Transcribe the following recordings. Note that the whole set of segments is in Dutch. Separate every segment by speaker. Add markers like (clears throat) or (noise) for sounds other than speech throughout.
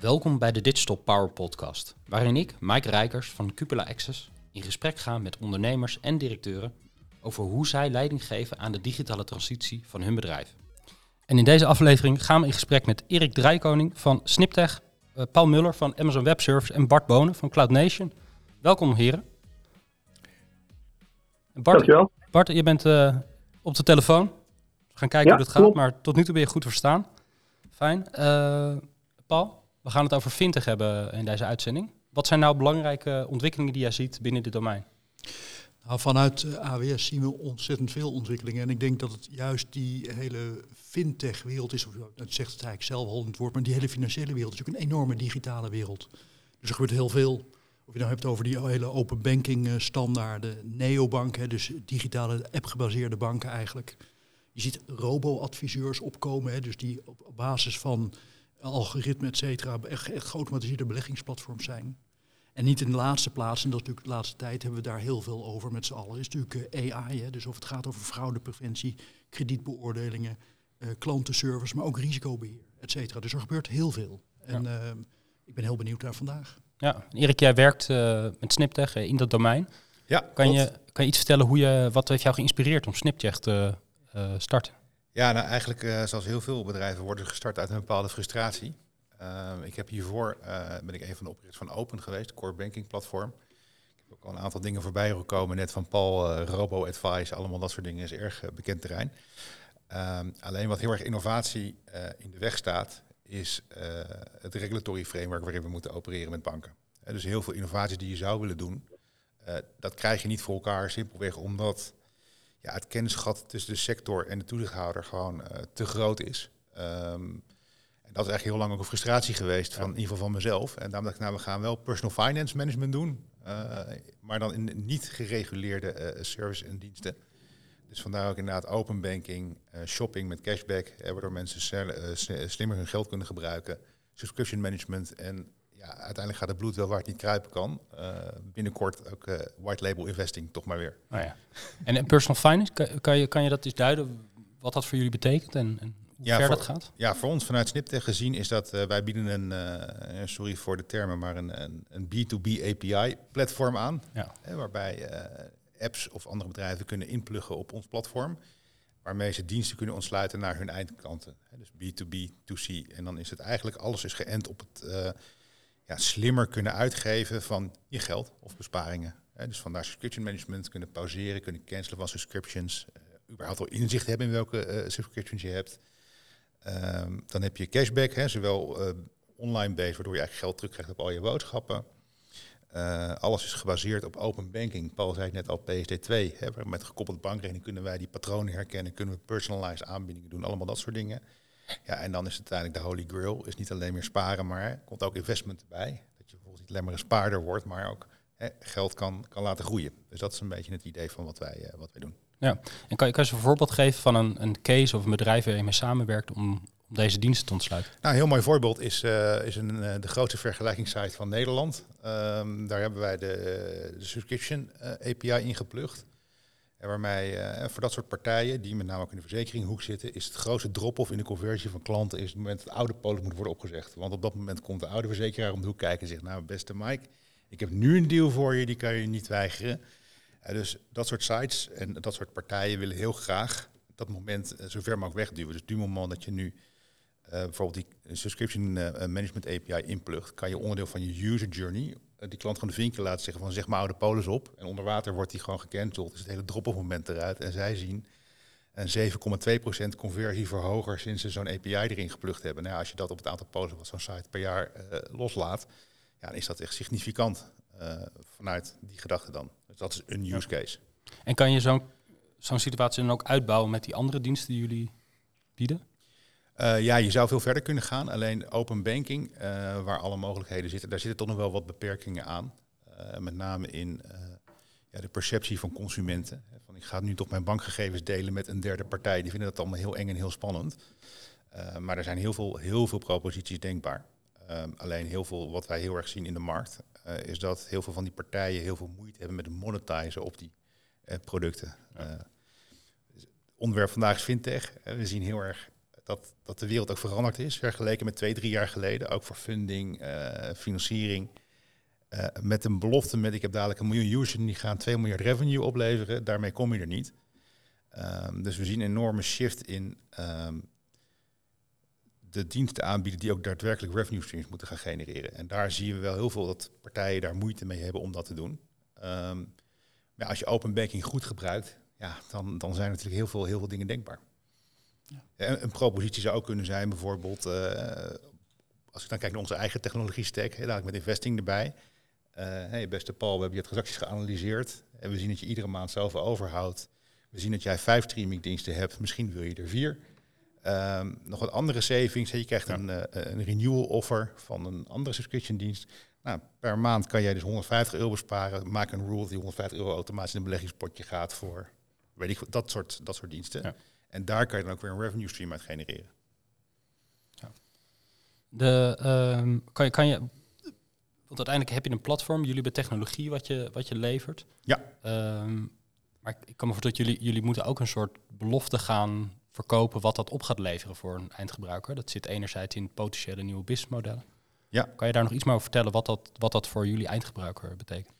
Speaker 1: Welkom bij de Digital Power Podcast, waarin ik, Mike Rijkers van Cupola Access, in gesprek ga met ondernemers en directeuren over hoe zij leiding geven aan de digitale transitie van hun bedrijf. En in deze aflevering gaan we in gesprek met Erik Drijkoning van Sniptech, uh, Paul Muller van Amazon Web Services en Bart Bonen van Cloud Nation. Welkom heren. Bart,
Speaker 2: Dankjewel.
Speaker 1: Bart, je bent uh, op de telefoon. Gaan kijken
Speaker 2: Ja,
Speaker 1: hoe dat gaat,
Speaker 2: klopt.
Speaker 1: maar tot nu toe ben je goed verstaan. Fijn. Eh, Paul, we gaan het over fintech hebben in deze uitzending. Wat zijn nou belangrijke ontwikkelingen die jij ziet binnen dit domein?
Speaker 3: Nou, vanuit eh, AWS zien we ontzettend veel ontwikkelingen. En ik denk dat het juist die hele fintech-wereld is, of het zegt het eigenlijk zelf al in het woord, maar die hele financiële wereld is ook een enorme digitale wereld. Dus er gebeurt heel veel. Of je nou hebt over die hele open banking eh, standaarden, neobanken, dus digitale app-gebaseerde banken eigenlijk. Je ziet robo-adviseurs opkomen, hè, dus die op, basis van algoritmen, et cetera, echt, echt geautomatiseerde beleggingsplatforms zijn. En niet in de laatste plaats, en dat is natuurlijk de laatste tijd hebben we daar heel veel over met z'n allen, is natuurlijk eh, AI. Hè? Dus of het gaat over fraudepreventie, kredietbeoordelingen, eh, klantenservice, maar ook risicobeheer, et cetera. Dus er gebeurt heel veel. En eh, ik ben heel benieuwd naar vandaag.
Speaker 1: Ja, Erik, jij werkt eh, met Sniptech in dat domein.
Speaker 4: Ja,
Speaker 1: Kan
Speaker 4: klopt.
Speaker 1: je, kan je iets vertellen hoe je, wat heeft jou geïnspireerd om Sniptech te eh?
Speaker 4: Ja, nou eigenlijk eh, zoals heel veel bedrijven worden gestart uit een bepaalde frustratie. Eh, ik heb hiervoor, ben ik een van de oprichters van Open geweest, core banking platform. Ik heb ook al een aantal dingen voorbij gekomen, net van Paul, Robo Advice, allemaal dat soort dingen is erg bekend terrein. Ehm, alleen wat heel erg innovatie in de weg staat, is het regulatory framework waarin we moeten opereren met banken. Dus heel veel innovaties die je zou willen doen, dat krijg je niet voor elkaar, simpelweg omdat ja, het kennisgat tussen de sector en de toezichthouder gewoon eh, te groot is. Ehm, en dat is eigenlijk heel lang ook een frustratie geweest, van, in ieder geval van mezelf. En daarom dacht ik, nou, we gaan wel personal finance management doen, eh, maar dan in niet gereguleerde eh, service en diensten. Dus vandaar ook inderdaad open banking, shopping met cashback, waardoor mensen slimmer hun geld kunnen gebruiken, subscription management en ja, uiteindelijk gaat het bloed wel waar het niet kruipen kan. Eh, binnenkort ook eh, white label investing toch maar weer.
Speaker 1: Nou ja. En, en personal finance, kan, kan, je, kan je dat eens duiden wat dat voor jullie betekent en, en hoe
Speaker 4: Ja,
Speaker 1: ver
Speaker 4: voor-
Speaker 1: dat gaat?
Speaker 4: Ja, voor ons vanuit Sniptech gezien is dat eh, wij bieden een, sorry voor de termen, maar een, een, een B2B API platform aan.
Speaker 1: Ja.
Speaker 4: Hè, waarbij apps of andere bedrijven kunnen inpluggen op ons platform. Waarmee ze diensten kunnen ontsluiten naar hun eindklanten. Dus B2B, 2C. En dan is het eigenlijk alles is geënt op het slimmer kunnen uitgeven van je geld of besparingen. Hè, dus vandaar subscription management, kunnen pauzeren, kunnen cancelen van subscriptions. eh, überhaupt al inzicht hebben in welke eh, subscriptions je hebt. Ehm, dan heb je cashback, hè, zowel eh, online based, waardoor je eigenlijk geld terugkrijgt op al je boodschappen. Alles is gebaseerd op open banking. Paul zei het net al, PSD2. Hè, met gekoppeld bankrekening kunnen wij die patronen herkennen, kunnen we personalized aanbiedingen doen, allemaal dat soort dingen. Ja, en dan is het uiteindelijk de holy grail. Is niet alleen meer sparen, maar er komt ook investment erbij. Dat je bijvoorbeeld niet alleen maar een spaarder wordt, maar ook hè, geld kan, kan laten groeien. Dus dat is een beetje het idee van wat wij, eh, wat wij doen.
Speaker 1: Ja. En kan je, kan je een voorbeeld geven van een, een case of een bedrijf waar je mee samenwerkt om, om deze diensten te ontsluiten?
Speaker 4: Nou, een heel mooi voorbeeld is, eh, is een, eh, de grootste vergelijkingssite van Nederland. Ehm, daar hebben wij de, de subscription API ingeplucht. En waarmee eh, voor dat soort partijen, die met name ook in de verzekeringhoek zitten, is het grootste drop-off in de conversie van klanten is het moment dat het oude polis moet worden opgezegd. Want op dat moment komt de oude verzekeraar om de hoek kijken en zegt, nou beste Mike, ik heb nu een deal voor je, die kan je niet weigeren. Eh, dus dat soort sites en dat soort partijen willen heel graag dat moment eh, zover mogelijk wegduwen. Dus du moment dat je nu bijvoorbeeld die subscription management API inplugt, kan je onderdeel van je user journey die klant gewoon de vinken laten zeggen van zeg maar oude polis op. En onder water wordt die gewoon gecanceld. Dus het hele drop-off moment eruit. En zij zien een 7,2% conversie verhoger sinds ze zo'n API erin geplukt hebben. Nou, ja, als je dat op het aantal polis wat zo'n site per jaar eh, loslaat, ja, dan is dat echt significant eh, vanuit die gedachte dan. Dus dat is een use case.
Speaker 1: En kan je zo'n zo'n situatie dan ook uitbouwen met die andere diensten die jullie bieden?
Speaker 4: Eh, ja, je zou veel verder kunnen gaan. Alleen open banking, eh, waar alle mogelijkheden zitten, daar zitten toch nog wel wat beperkingen aan. Eh, met name in ja, de perceptie van consumenten. Van, ik ga nu toch mijn bankgegevens delen met een derde partij. Die vinden dat allemaal heel eng en heel spannend. Maar er zijn heel veel, heel veel proposities denkbaar. Ehm, alleen heel veel wat wij heel erg zien in de markt, is dat heel veel van die partijen heel veel moeite hebben met het monetizen op die producten. Het onderwerp vandaag is fintech. We zien heel erg dat, dat de wereld ook veranderd is, vergeleken met twee, drie jaar geleden. Ook voor funding, eh, financiering. Uh, met een belofte met ik heb dadelijk een miljoen users die gaan 2 miljard revenue opleveren. Daarmee kom je er niet. Um, dus we zien een enorme shift in um, de diensten aanbieden die ook daadwerkelijk revenue streams moeten gaan genereren. En daar zien we wel heel veel dat partijen daar moeite mee hebben om dat te doen. Um, maar als je open banking goed gebruikt, ja, dan, dan zijn natuurlijk heel veel, heel veel dingen denkbaar. Ja. Een, propositie zou ook kunnen zijn, bijvoorbeeld, uh, als ik dan kijk naar onze eigen technologie stack, met investing erbij. Uh, hey, beste Paul, we hebben je transacties geanalyseerd en we zien dat je iedere maand zoveel overhoudt. We zien dat jij vijf streamingdiensten hebt, misschien wil je er vier. Um, nog wat andere savings. Je krijgt ja. een, uh, een renewal offer van een andere subscription dienst. Nou, per maand kan jij dus 150 euro besparen. Maak een rule dat die 150 euro automatisch in een beleggingspotje gaat voor weet ik, dat, soort, dat soort diensten. Ja. En daar kan je dan ook weer een revenue stream uit genereren.
Speaker 1: Ja. De, um, kan, je, kan je, want uiteindelijk heb je een platform, jullie hebben technologie wat je, wat je levert.
Speaker 4: Ja.
Speaker 1: Um, maar ik kan me voorstellen dat jullie, jullie moeten ook een soort belofte gaan verkopen wat dat op gaat leveren voor een eindgebruiker. Dat zit enerzijds in potentiële nieuwe businessmodellen.
Speaker 4: Ja.
Speaker 1: Kan je daar nog iets meer over vertellen wat dat, wat dat voor jullie eindgebruiker betekent?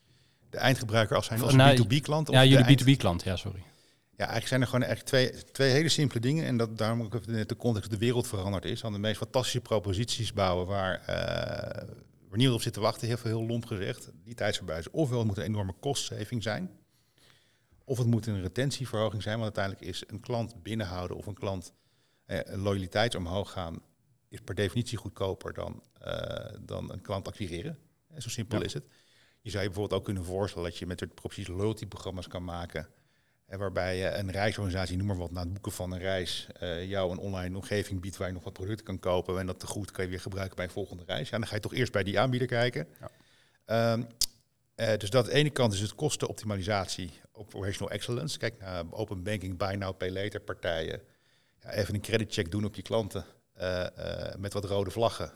Speaker 4: De eindgebruiker als zijn als nou, B2B-klant?
Speaker 1: Ja, jullie B2B-klant, ja, sorry.
Speaker 4: Ja, eigenlijk zijn er gewoon echt twee, twee hele simpele dingen. En dat, daarom ook net de context de wereld veranderd is. Aan de meest fantastische proposities bouwen waar, uh, waar niemand op zit te wachten. Heel veel heel lomp gezegd. Die tijdsverbij is ofwel het moet een enorme kostzeving zijn. Of het moet een retentieverhoging zijn. Want uiteindelijk is een klant binnenhouden of een klant eh, loyaliteit omhoog gaan... is per definitie goedkoper dan, uh, dan een klant acquireren. En zo simpel ja. is het. Je zou je bijvoorbeeld ook kunnen voorstellen dat je met het precies loyalty-programma's kan maken waarbij een reisorganisatie, noem maar wat, na het boeken van een reis, uh, jou een online omgeving biedt waar je nog wat producten kan kopen. En dat te goed kan je weer gebruiken bij een volgende reis. Ja, dan ga je toch eerst bij die aanbieder kijken. Ja. Um, uh, dus dat aan de ene kant is het kostenoptimalisatie, operational excellence. Kijk naar open banking, buy now, pay later partijen. Ja, even een creditcheck doen op je klanten uh, met wat rode vlaggen.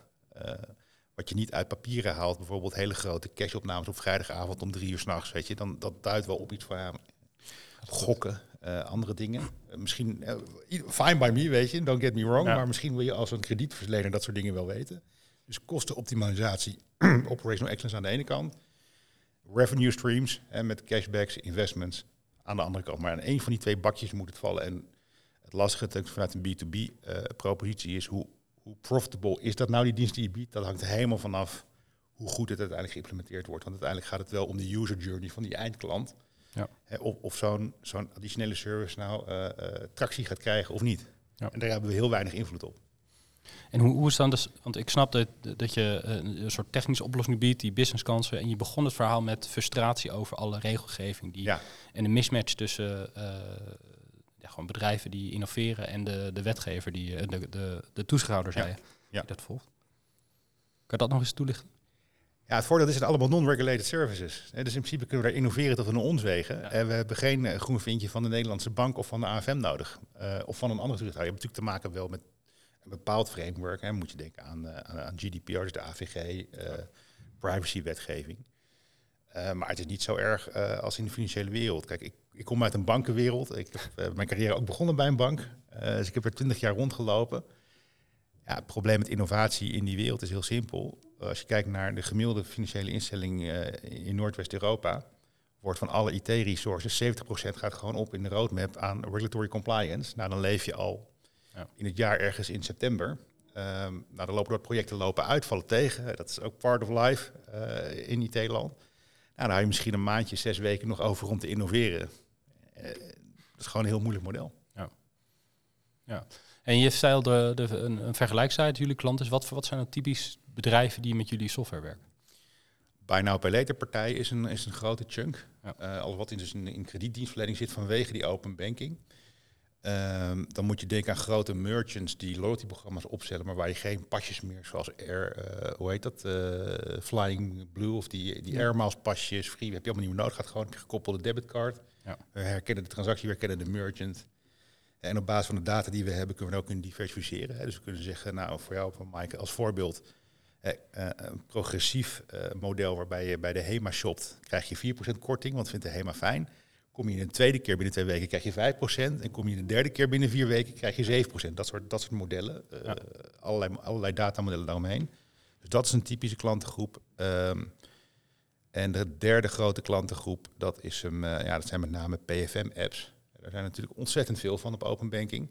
Speaker 4: wat je niet uit papieren haalt, bijvoorbeeld hele grote cashopnames op vrijdagavond om drie uur s'nachts, weet je, dan dat duidt wel op iets van ja, gokken, uh, andere dingen. Uh, misschien, uh, fine by me, weet je, don't get me wrong, ja. maar misschien wil je als een kredietverlener dat soort dingen wel weten. Dus kostenoptimalisatie, (clears throat) operational excellence aan de ene kant, revenue streams en met cashbacks, investments aan de andere kant. Maar aan één van die twee bakjes moet het vallen. En het lastige vanuit een B2B-propositie is hoe, hoe profitable is dat nou die dienst die je biedt? Dat hangt helemaal vanaf hoe goed het uiteindelijk geïmplementeerd wordt. Want uiteindelijk gaat het wel om de user journey van die eindklant. Of of zo'n zo'n additionele service nou uh, uh, tractie gaat krijgen of niet. Ja. En daar hebben we heel weinig invloed op.
Speaker 1: En hoe, hoe is dan dus, want ik snap dat, dat je uh, een soort technische oplossing biedt, die businesskansen, en je begon het verhaal met frustratie over alle regelgeving die, ja. en de mismatch tussen ja, gewoon bedrijven die innoveren en de, de wetgever, die, de, de, de toeschouwer, zei ja. ja. dat volgt. Kan je dat nog eens toelichten?
Speaker 4: Ja, het voordeel is het allemaal non-regulated services. Dus in principe kunnen we daar innoveren tot we ons wegen. Ja. En we hebben geen uh, groen vinkje van de Nederlandse bank of van de AFM nodig. Uh, of van een andere toezichthouder. Je hebt natuurlijk te maken wel met een bepaald framework. Hè. Moet je denken aan, uh, aan GDPR, dus de AVG, privacywetgeving. maar het is niet zo erg als in de financiële wereld. Kijk, ik, ik kom uit een bankenwereld. Ik heb mijn carrière ook begonnen bij een bank. dus ik heb er twintig jaar rondgelopen. Ja, het probleem met innovatie in die wereld is heel simpel als je kijkt naar de gemiddelde financiële instelling uh, in Noordwest-Europa, wordt van alle IT-resources 70% gaat gewoon op in de roadmap aan regulatory compliance. Nou, dan leef je al ja. in het jaar ergens in september. Um, nou, dan lopen dat projecten lopen uit, vallen tegen. Dat is ook part of life uh, in IT-land. Nou, dan hou je misschien een maandje, zes weken nog over om te innoveren. Uh, dat is gewoon een heel moeilijk model.
Speaker 1: Ja. ja. En je stelde de, een, een vergelijksite, jullie klanten. Wat, wat zijn nou typisch bedrijven die met jullie software werken?
Speaker 4: Buy Now Pay Later partij is een, is een grote chunk. Ja. Al wat in, dus in, in kredietdienstverlening zit vanwege die open banking. Um, dan moet je denken aan grote merchants die loyalty-programma's opstellen, maar waar je geen pasjes meer, zoals Air, uh, hoe heet dat, uh, Flying Blue of die, die ja. Air Miles pasjes, free, heb je allemaal niet meer nodig, gaat gewoon een gekoppelde debitcard. Ja. We herkennen de transactie, we herkennen de merchant. En op basis van de data die we hebben, kunnen we ook kunnen diversificeren. Hè. Dus we kunnen zeggen, nou, voor jou, voor Mike, als voorbeeld, eh, een progressief uh, model waarbij je bij de HEMA shopt, krijg je 4% korting, want vindt de HEMA fijn. Kom je een tweede keer binnen twee weken, krijg je 5%. En kom je een derde keer binnen vier weken, krijg je 7%. Dat soort, dat soort modellen. Ja. allerlei, allerlei datamodellen daaromheen. Dus dat is een typische klantengroep. Um, en de derde grote klantengroep, dat, is hem, uh, ja, dat zijn met name PFM-apps. Er zijn natuurlijk ontzettend veel van op open banking.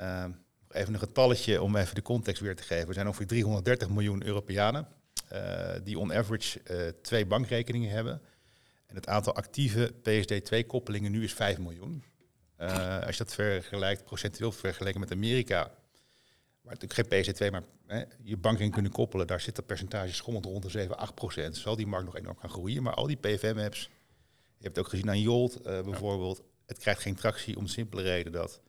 Speaker 4: Uh, even een getalletje om even de context weer te geven. Er zijn ongeveer 330 miljoen Europeanen uh, die on average twee bankrekeningen hebben. En het aantal actieve PSD2-koppelingen nu is 5 miljoen. Uh, als je dat vergelijkt, procentueel vergeleken met Amerika, waar natuurlijk geen PSD2, maar hè, je bankrekening kunnen koppelen, daar zit dat percentage schommelt rond de 7, 8 procent. Zal die markt nog enorm gaan groeien. Maar al die PFM-apps, je hebt het ook gezien aan Jolt bijvoorbeeld, het krijgt geen tractie om de simpele reden dat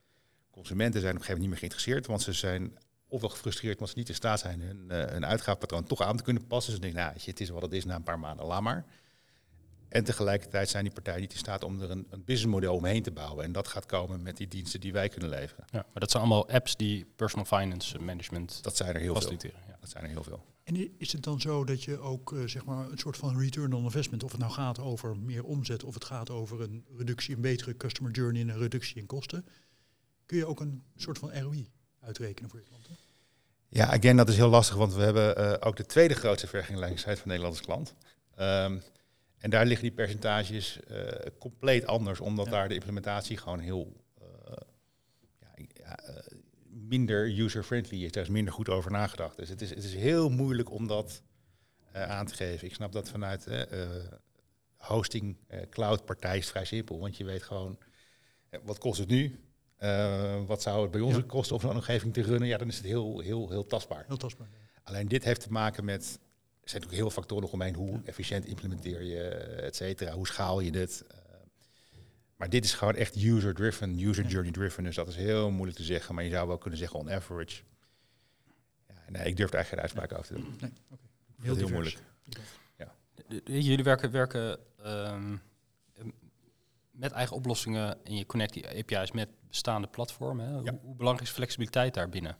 Speaker 4: consumenten zijn op een gegeven moment niet meer geïnteresseerd, want ze zijn ofwel gefrustreerd omdat ze niet in staat zijn hun, uh, hun uitgaafpatroon toch aan te kunnen passen. Dus ze denken, nou, het is wat het is na een paar maanden, laat maar. En tegelijkertijd zijn die partijen niet in staat om er een, een businessmodel omheen te bouwen. En dat gaat komen met die diensten die wij kunnen leveren.
Speaker 1: Ja, maar dat zijn allemaal apps die personal finance management
Speaker 4: Dat zijn er heel veel. Ja. Dat zijn er heel veel.
Speaker 3: En is het dan zo dat je ook uh, zeg maar een soort van return on investment, of het nou gaat over meer omzet of het gaat over een reductie, een betere customer journey en een reductie in kosten, kun je ook een soort van ROI uitrekenen voor je klanten?
Speaker 4: Ja, again, dat is heel lastig, want we hebben uh, ook de tweede grootste vergelijkingsheid van Nederland als klant. Um, en daar liggen die percentages uh, compleet anders, omdat ja. daar de implementatie gewoon heel uh, ja, minder user-friendly is. Daar is minder goed over nagedacht. Dus het is, het is heel moeilijk om dat aan te geven. Ik snap dat vanuit hosting, cloud partij is vrij simpel, want je weet gewoon wat kost het nu. Wat zou het bij ons ja. kosten om zo'n omgeving te runnen? Ja, dan is het heel, heel, heel tastbaar.
Speaker 3: Heel tastbaar.
Speaker 4: Alleen dit heeft te maken met er zijn natuurlijk heel veel factoren omheen. Hoe efficiënt implementeer je, et cetera? Hoe schaal je dit? Uh, maar dit is gewoon echt user-driven, user journey driven. Dus dat is heel moeilijk te zeggen. Maar je zou wel kunnen zeggen on average. Ja, nee, ik durf er eigenlijk geen uitspraak over te doen. Nee, okay. heel, heel moeilijk.
Speaker 1: Ja. Jullie werken, werken um, met eigen oplossingen en je connect die API's met bestaande platformen. Hè? Ja. Hoe, hoe, belangrijk is flexibiliteit daarbinnen?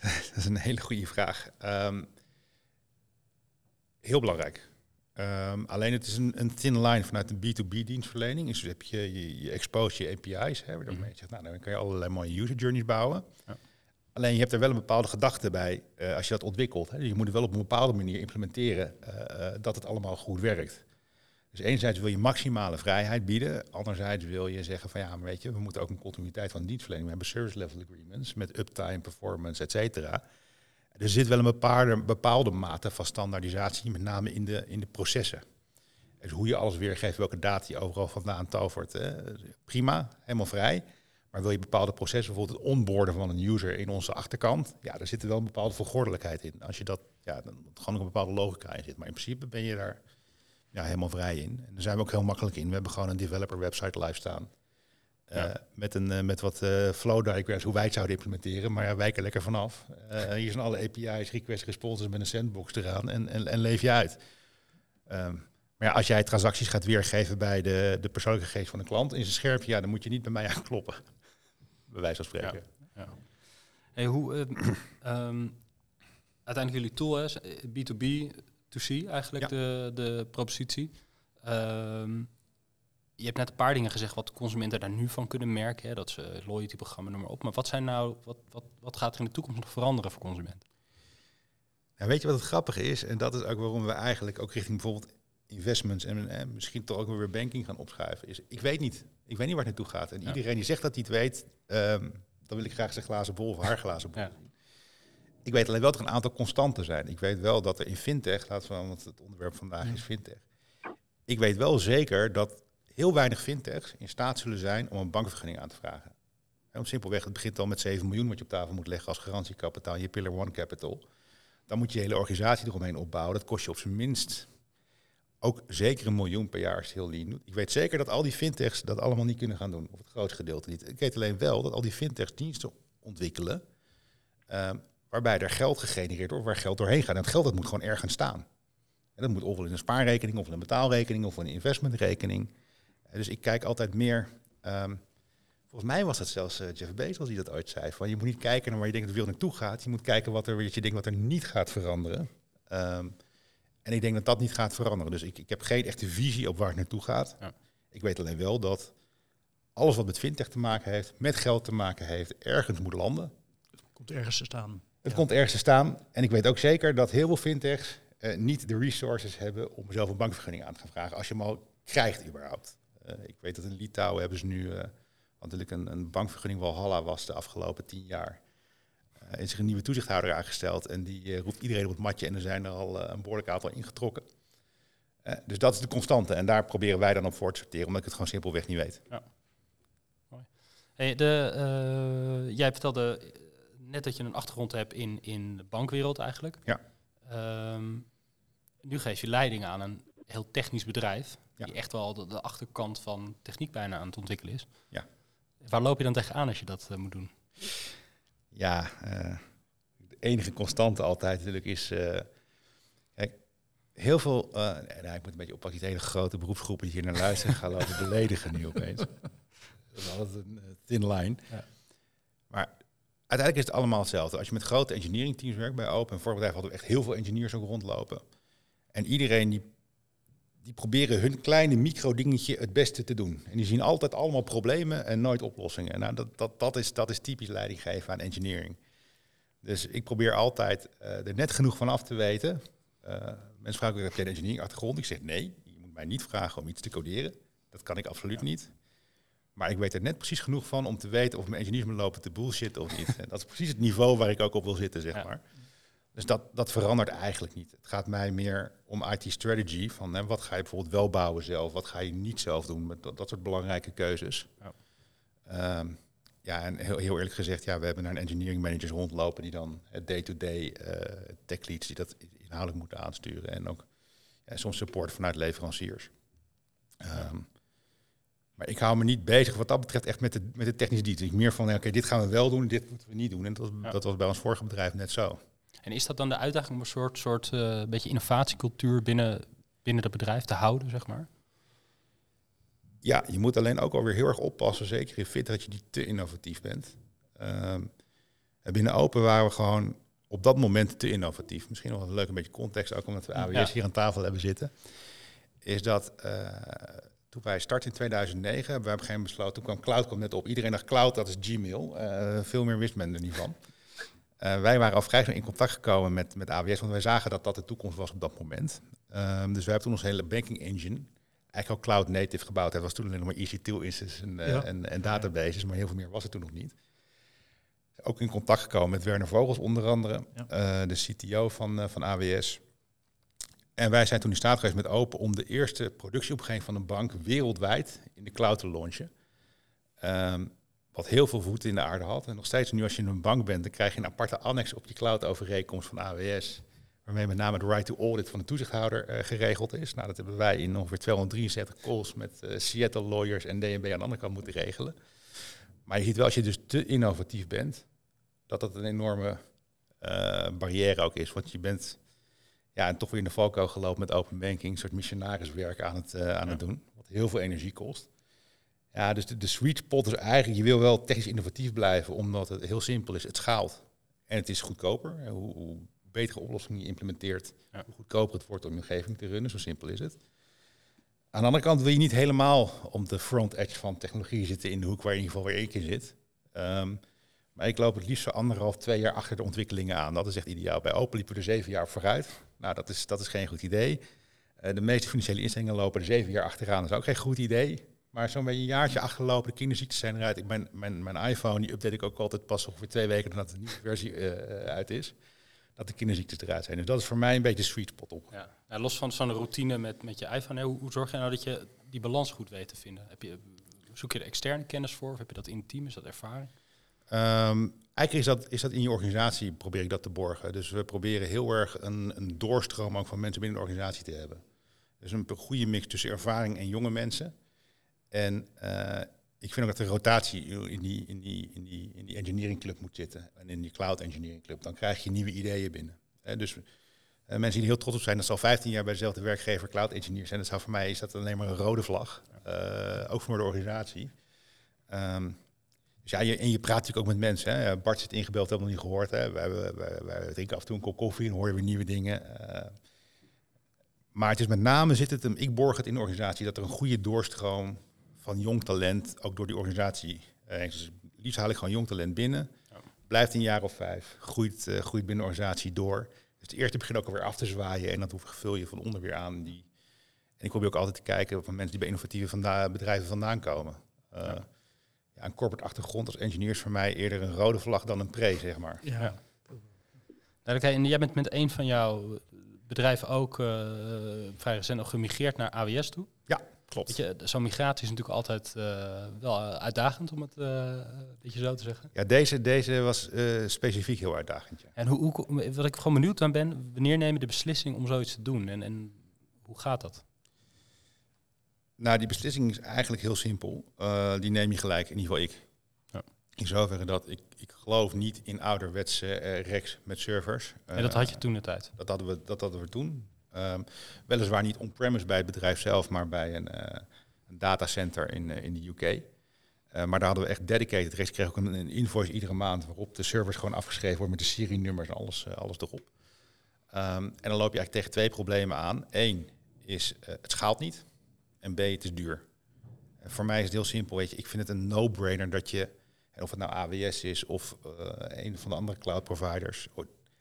Speaker 1: (laughs)
Speaker 4: dat is een hele goede vraag. Um, heel belangrijk. Um, alleen het is een, een thin line vanuit een B2B dienstverlening. Dus heb je je, je expose je API's, hè, waarmee mm -hmm. je zegt, nou, dan kan je allerlei mooie user journeys bouwen. Ja. Alleen je hebt er wel een bepaalde gedachte bij uh, als je dat ontwikkelt. Hè. Je moet het wel op een bepaalde manier implementeren uh, uh, dat het allemaal goed werkt. Dus enerzijds wil je maximale vrijheid bieden. Anderzijds wil je zeggen van ja, maar weet je, we moeten ook een continuïteit van dienstverlening. We hebben service level agreements met uptime, performance, et cetera. Er zit wel een bepaalde, bepaalde mate van standaardisatie, met name in de, in de processen. Dus hoe je alles weergeeft, welke data je overal vandaan tovert, hè. prima, helemaal vrij. Maar wil je bepaalde processen, bijvoorbeeld het onboarden van een user in onze achterkant, ja, daar zit er wel een bepaalde vergordelijkheid in. Als je dat, ja, dan gewoon een bepaalde logica in zit. Maar in principe ben je daar ja, helemaal vrij in. En daar zijn we ook heel makkelijk in. We hebben gewoon een developer website live staan. Ja. Uh, met, een, uh, met wat uh, flow diagrams, hoe wij het zouden implementeren. Maar ja, wijken lekker vanaf. hier zijn alle API's, request responses met een sandbox eraan en, en, en leef je uit. Um, maar ja, als jij transacties gaat weergeven bij de, de persoonlijke gegevens van de klant in zijn schermpje, ja, dan moet je niet bij mij aankloppen. (laughs) bij wijze van spreken. Ja. Ja.
Speaker 1: Hey, hoe, um, (clears throat) uiteindelijk jullie tool is B2B, eigenlijk de, de propositie. Um, je hebt net een paar dingen gezegd wat consumenten daar nu van kunnen merken. Hè, dat ze loyalty-programma, noem maar op. Maar wat, zijn nou, wat, wat, wat gaat er in de toekomst nog veranderen voor consumenten?
Speaker 4: Nou, weet je wat het grappige is? En dat is ook waarom we eigenlijk ook richting bijvoorbeeld investments en, en misschien toch ook weer banking gaan opschuiven. Is, ik weet niet. Ik weet niet waar het naartoe gaat. En ja. iedereen die zegt dat hij het weet, um, dan wil ik graag zijn glazen bol of haar glazen bol. Ja. Ik weet alleen wel dat er een aantal constanten zijn. Ik weet wel dat er in fintech, laten we, want het onderwerp vandaag is fintech. Ik weet wel zeker dat heel weinig fintechs in staat zullen zijn om een bankvergunning aan te vragen. En om simpelweg, het begint al met 7 miljoen wat je op tafel moet leggen als garantiekapitaal, je Pillar One Capital. Dan moet je hele organisatie eromheen opbouwen. Dat kost je op zijn minst ook zeker een miljoen per jaar als het heel lean. Ik weet zeker dat al die fintechs dat allemaal niet kunnen gaan doen, of het grootste gedeelte niet. Ik weet alleen wel dat al die fintechs diensten ontwikkelen, um, waarbij er geld gegenereerd wordt, waar geld doorheen gaat. En dat geld dat moet gewoon ergens staan. En dat moet ofwel in een spaarrekening, of in een betaalrekening, of in een investmentrekening. Dus ik kijk altijd meer. Um, volgens mij was dat zelfs uh, Jeff Bezos die dat ooit zei. Van je moet niet kijken naar waar je denkt dat de wereld naartoe gaat. Je moet kijken wat er, wat je denkt wat er niet gaat veranderen. Um, en ik denk dat dat niet gaat veranderen. Dus ik, ik heb geen echte visie op waar het naartoe gaat. Ja. Ik weet alleen wel dat alles wat met fintech te maken heeft, met geld te maken heeft, ergens moet landen.
Speaker 3: Het komt ergens te staan.
Speaker 4: Het komt ergens te staan. En ik weet ook zeker dat heel veel fintechs uh, niet de resources hebben om zelf een bankvergunning aan te gaan vragen. Als je hem al krijgt überhaupt. Uh, ik weet dat in Litouwen hebben ze nu, uh, want natuurlijk een, een bankvergunning Walhalla was de afgelopen tien jaar. Is zich een nieuwe toezichthouder aangesteld en die roept iedereen op het matje en er zijn er al een behoorlijk aantal ingetrokken. dus dat is de constante en daar proberen wij dan op voor te sorteren, omdat ik het gewoon simpelweg niet weet. Ja.
Speaker 1: Hey, de, jij vertelde net dat je een achtergrond hebt in, in de bankwereld eigenlijk.
Speaker 4: Ja.
Speaker 1: Um, nu geef je leiding aan een heel technisch bedrijf. Die echt wel de, de, achterkant van techniek bijna aan het ontwikkelen is.
Speaker 4: Ja.
Speaker 1: Waar loop je dan tegenaan als je dat uh, moet doen?
Speaker 4: Ja, uh, de enige constante altijd natuurlijk is... Uh, kijk, heel veel... nou, ik moet een beetje oppakken, die hele grote beroepsgroepen die hier naar luisteren gaan lopen beledigen nu opeens. (laughs) Dat is altijd een thin line. Ja. Maar uiteindelijk is het allemaal hetzelfde. Als je met grote engineering teams werkt bij Open, en bedrijf hadden we echt heel veel engineers ook rondlopen. En iedereen die, die proberen hun kleine micro dingetje het beste te doen. En die zien altijd allemaal problemen en nooit oplossingen. Nou, dat, dat, dat, is, dat is typisch leidinggeven aan engineering. Dus ik probeer altijd uh, er net genoeg van af te weten. Uh, mensen vragen, heb jij een engineering achtergrond? Ik zeg nee, je moet mij niet vragen om iets te coderen. Dat kan ik absoluut niet. Maar ik weet er net precies genoeg van om te weten of mijn engineers me lopen te bullshit of niet. En dat is precies het niveau waar ik ook op wil zitten, zeg maar. Dus dat, dat verandert eigenlijk niet. Het gaat mij meer om IT-strategy. Van hè, wat ga je bijvoorbeeld wel bouwen zelf? Wat ga je niet zelf doen? Met dat, dat soort belangrijke keuzes. Ja, um, ja en heel, heel, eerlijk gezegd, ja, we hebben naar een engineering managers rondlopen die dan het day-to-day -day, uh, tech leads die dat inhoudelijk moeten aansturen. En ook ja, soms support vanuit leveranciers. Um, maar ik hou me niet bezig wat dat betreft echt met de, met de technische details. Meer van, oké, dit gaan we wel doen, dit moeten we niet doen. En dat, dat was bij ons vorige bedrijf net zo.
Speaker 1: En is dat dan de uitdaging om een soort, soort uh, beetje innovatiecultuur binnen, binnen het bedrijf te houden, zeg maar?
Speaker 4: Ja, je moet alleen ook alweer heel erg oppassen, zeker in fit, dat je niet te innovatief bent. Uh, binnen Open waren we gewoon op dat moment te innovatief. Misschien nog een leuk een beetje context, ook omdat we AWS hier aan tafel hebben zitten. Is dat uh, toen wij startten in 2009, hebben we op een gegeven moment besloten, toen kwam cloud kwam net op. Iedereen dacht cloud, dat is Gmail. Uh, veel meer wist men er niet van. Uh, (laughs) wij waren al vrij snel in contact gekomen met, met AWS, want wij zagen dat dat de toekomst was op dat moment. Um, dus wij hebben toen ons hele banking engine eigenlijk al cloud native gebouwd. Het was toen alleen nog maar EC2 instances en, uh, ja. en, en, databases, maar heel veel meer was het toen nog niet. Ook in contact gekomen met Werner Vogels onder andere, ja. de CTO van, van AWS. En wij zijn toen in staat geweest met Open om de eerste productieopgave van een bank wereldwijd in de cloud te launchen. Um, wat heel veel voeten in de aarde had. En nog steeds nu als je in een bank bent, dan krijg je een aparte annex op je cloud-overeenkomst van AWS. Waarmee met name de right to audit van de toezichthouder uh, geregeld is. Nou, dat hebben wij in ongeveer 273 calls met uh, Seattle lawyers en DNB aan de andere kant moeten regelen. Maar je ziet wel, als je dus te innovatief bent, dat dat een enorme uh, barrière ook is. Want je bent ja, en toch weer in de valkuil gelopen met open banking, een soort missionariswerk aan het, uh, aan ja. het doen, wat heel veel energie kost. Ja, dus de, de sweet spot is eigenlijk, je wil wel technisch innovatief blijven, omdat het heel simpel is, het schaalt en het is goedkoper. Hoe, hoe betere oplossingen je implementeert, ja. hoe goedkoper het wordt om je omgeving te runnen, zo simpel is het. Aan de andere kant wil je niet helemaal om de front edge van technologie zitten in de hoek waar je in ieder geval weer één keer zit. Um, maar ik loop het liefst zo anderhalf, twee jaar achter de ontwikkelingen aan. Dat is echt ideaal. Bij Open liepen we er zeven jaar vooruit. Nou, dat is, dat is geen goed idee. Uh, de meeste financiële instellingen lopen er zeven jaar achteraan. Dat is ook geen goed idee. Maar zo'n beetje een jaartje achterlopen, de kinderziektes zijn eruit. Ik ben, mijn, mijn iPhone, die update ik ook altijd pas ongeveer twee weken nadat de nieuwe versie uh, uit is. Dat de kinderziektes eruit zijn. Dus dat is voor mij een beetje sweet spot op.
Speaker 1: Ja. Nou, los van zo'n routine met, met je iPhone, hoe, hoe zorg je nou dat je die balans goed weet te vinden? Heb je, zoek je er externe kennis voor of heb je dat intiem? Is dat ervaring?
Speaker 4: Um, eigenlijk is dat, is dat in je organisatie, probeer ik dat te borgen. Dus we proberen heel erg een, een doorstroom ook van mensen binnen de organisatie te hebben. Dus een goede mix tussen ervaring en jonge mensen. En uh, ik vind ook dat de rotatie in die, in, die, in, die, in die engineering club moet zitten. En in die cloud engineering club. Dan krijg je nieuwe ideeën binnen. Dus uh, mensen die heel trots op zijn, dat ze al 15 jaar bij dezelfde werkgever cloud engineer zijn. Dat zou voor mij is dat alleen maar een rode vlag. ook voor de organisatie. Um, dus ja, je, en je praat natuurlijk ook met mensen. Hè. Bart zit ingebeld, hebben we nog niet gehoord. Hè. We, we, we, we, drinken af en toe een kop koffie en horen weer nieuwe dingen. Uh, maar het is met name, zit het hem, ik borg het in de organisatie, dat er een goede doorstroom van jong talent ook door die organisatie heen. Dus liefst haal ik gewoon jong talent binnen. Blijft een jaar of vijf, groeit, uh, groeit binnen de organisatie door. Dus de eerste begint ook alweer af te zwaaien en dan vul je van onder weer aan. Die, en ik probeer ook altijd te kijken van mensen die bij innovatieve vanda bedrijven vandaan komen. Uh, ja. Ja. een corporate achtergrond als engineer is voor mij eerder een rode vlag dan een pre, zeg maar.
Speaker 1: Ja. ja. En jij bent met een van jouw bedrijven ook uh, vrij recent nog gemigreerd naar AWS toe.
Speaker 4: Ja, klopt.
Speaker 1: Zo'n migratie is natuurlijk altijd uh, wel uitdagend, om het uh, een beetje zo te zeggen.
Speaker 4: Ja, deze, deze was specifiek heel uitdagend. Ja.
Speaker 1: En hoe, hoe, wat ik gewoon benieuwd aan ben, wanneer neem je de beslissing om zoiets te doen en, en hoe gaat dat?
Speaker 4: Nou, die beslissing is eigenlijk heel simpel. die neem je gelijk, in ieder geval ik. Ja. In zoverre dat ik, ik geloof niet in ouderwetse uh, racks met servers.
Speaker 1: En dat had je toen de tijd?
Speaker 4: Dat hadden we, dat hadden we toen. Um, weliswaar niet on-premise bij het bedrijf zelf, maar bij een, een datacenter in, in de UK. Uh, maar daar hadden we echt dedicated racks. Kreeg ook een, een, invoice iedere maand waarop de servers gewoon afgeschreven worden met de serienummers en alles, alles erop. Um, en dan loop je eigenlijk tegen twee problemen aan. Eén is, het schaalt niet. En B, het is duur. En voor mij is het heel simpel. Weet je, ik vind het een no-brainer dat je en of het nou AWS is of uh, een van de andere cloud providers.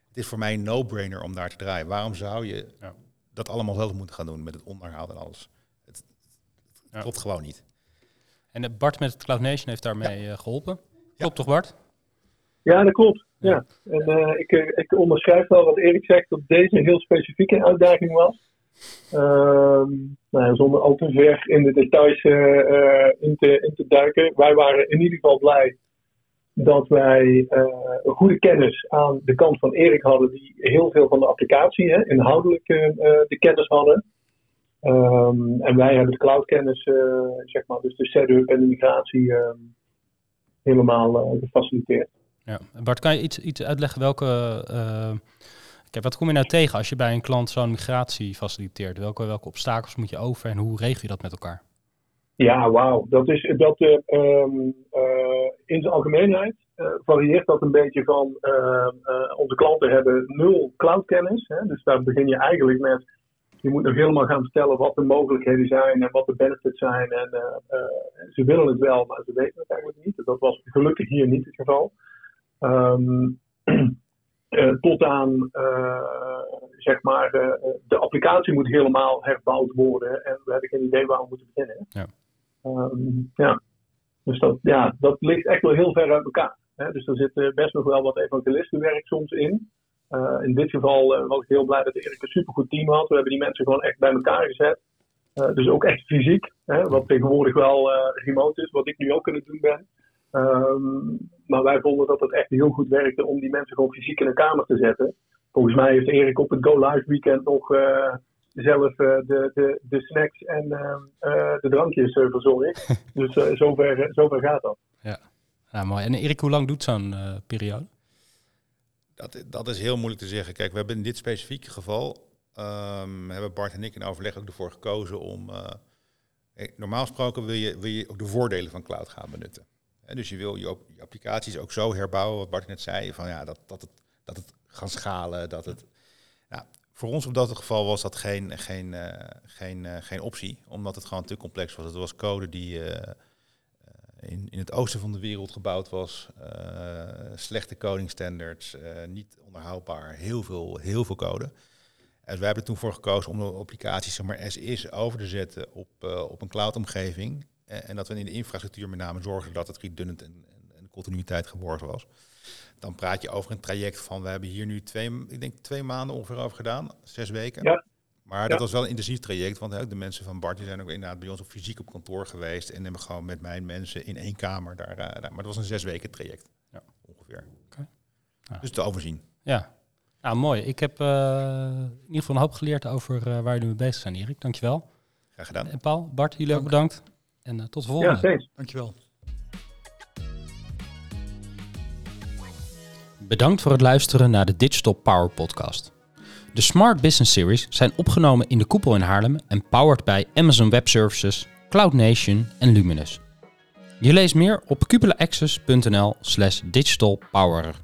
Speaker 4: Het is voor mij een no-brainer om daar te draaien. Waarom zou je ja. dat allemaal zelf moeten gaan doen met het onderhoud en alles? Het, het ja. klopt gewoon niet.
Speaker 1: En Bart met het Cloud Nation heeft daarmee ja. geholpen. Klopt toch Bart?
Speaker 2: Ja, dat klopt. Ja. En uh, ik, ik onderschrijf wel wat Erik zegt, dat deze een heel specifieke uitdaging was. Uh, nou, zonder al te ver in de details uh, in, te, in te duiken. Wij waren in ieder geval blij dat wij een goede kennis aan de kant van Erik hadden, die heel veel van de applicatie, hè, inhoudelijk de kennis hadden. Um, en wij hebben de cloudkennis, uh, zeg maar, dus de setup en de migratie ehm, helemaal gefaciliteerd.
Speaker 1: Ja, Bart, kan je iets, iets uitleggen welke. Wat kom je nou tegen als je bij een klant zo'n migratie faciliteert? Welke, welke obstakels moet je over en hoe regel je dat met elkaar?
Speaker 2: Ja, wauw. Dat is dat um, in zijn algemeenheid uh, varieert dat een beetje van onze klanten hebben nul cloudkennis. Hè? Dus daar begin je eigenlijk met. Je moet nog helemaal gaan vertellen wat de mogelijkheden zijn en wat de benefits zijn. En ze willen het wel, maar ze weten het eigenlijk niet. Dat was gelukkig hier niet het geval. Um, (clears throat) tot aan, zeg maar, de applicatie moet helemaal herbouwd worden. En we hebben geen idee waar we moeten beginnen. Ja. Um, ja. Dus dat, ja, dat ligt echt wel heel ver uit elkaar. Hè? Dus er zit best nog wel wat evangelistenwerk soms in. Uh, in dit geval uh, was ik heel blij dat Erik een supergoed team had. We hebben die mensen gewoon echt bij elkaar gezet. Uh, dus ook echt fysiek, hè? wat tegenwoordig wel remote is, wat ik nu ook kunnen doen ben. Um, maar wij vonden dat het echt heel goed werkte om die mensen gewoon fysiek in een kamer te zetten. Volgens mij heeft Erik op het Go Live weekend nog zelf uh, de, de, de snacks en uh, de drankjes verzorgd. (laughs) dus zover, zover gaat dat.
Speaker 1: Ja. ja, mooi. En Erik, hoe lang doet zo'n periode?
Speaker 4: Dat, dat is heel moeilijk te zeggen. Kijk, we hebben in dit specifieke geval, um, hebben Bart en ik in overleg ook ervoor gekozen om... normaal gesproken wil je, wil je ook de voordelen van cloud gaan benutten. Dus je wil je, je, applicaties ook zo herbouwen, wat Bart net zei, van ja, dat, dat, het, dat het gaan schalen, dat het... Nou, voor ons op dat geval was dat geen, geen, uh, geen, uh, geen optie, omdat het gewoon te complex was. Het was code die uh, in, in het oosten van de wereld gebouwd was, slechte coding standards, niet onderhoudbaar, heel veel, heel veel code. En wij hebben er toen voor gekozen om de applicatie zeg maar, as is over te zetten op, op een cloud-omgeving. En, dat we in de infrastructuur met name zorgen dat het redundant en, en, en continuïteit geborgd was dan praat je over een traject van, we hebben hier nu twee, ik denk twee maanden ongeveer over gedaan, zes weken. Ja. Maar dat was wel een intensief traject, want hè, de mensen van Bart zijn ook inderdaad bij ons op fysiek op kantoor geweest en hebben gewoon met mijn mensen in één kamer daar. Daar maar het was een zes weken traject, ja. ongeveer. Okay. Ja. Dus te overzien.
Speaker 1: Ja, nou mooi. Ik heb uh, in ieder geval een hoop geleerd over uh, waar jullie mee bezig zijn, Erik. Dankjewel.
Speaker 4: Graag gedaan.
Speaker 1: En Paul, Bart, jullie Dank. ook bedankt. En tot de volgende.
Speaker 2: Ja.
Speaker 3: Dankjewel.
Speaker 1: Bedankt voor het luisteren naar de Digital Power Podcast. De Smart Business Series zijn opgenomen in de koepel in Haarlem en powered bij Amazon Web Services, Cloud Nation en Luminous. Je leest meer op cupulaaccess.nl slash digitalpowerer.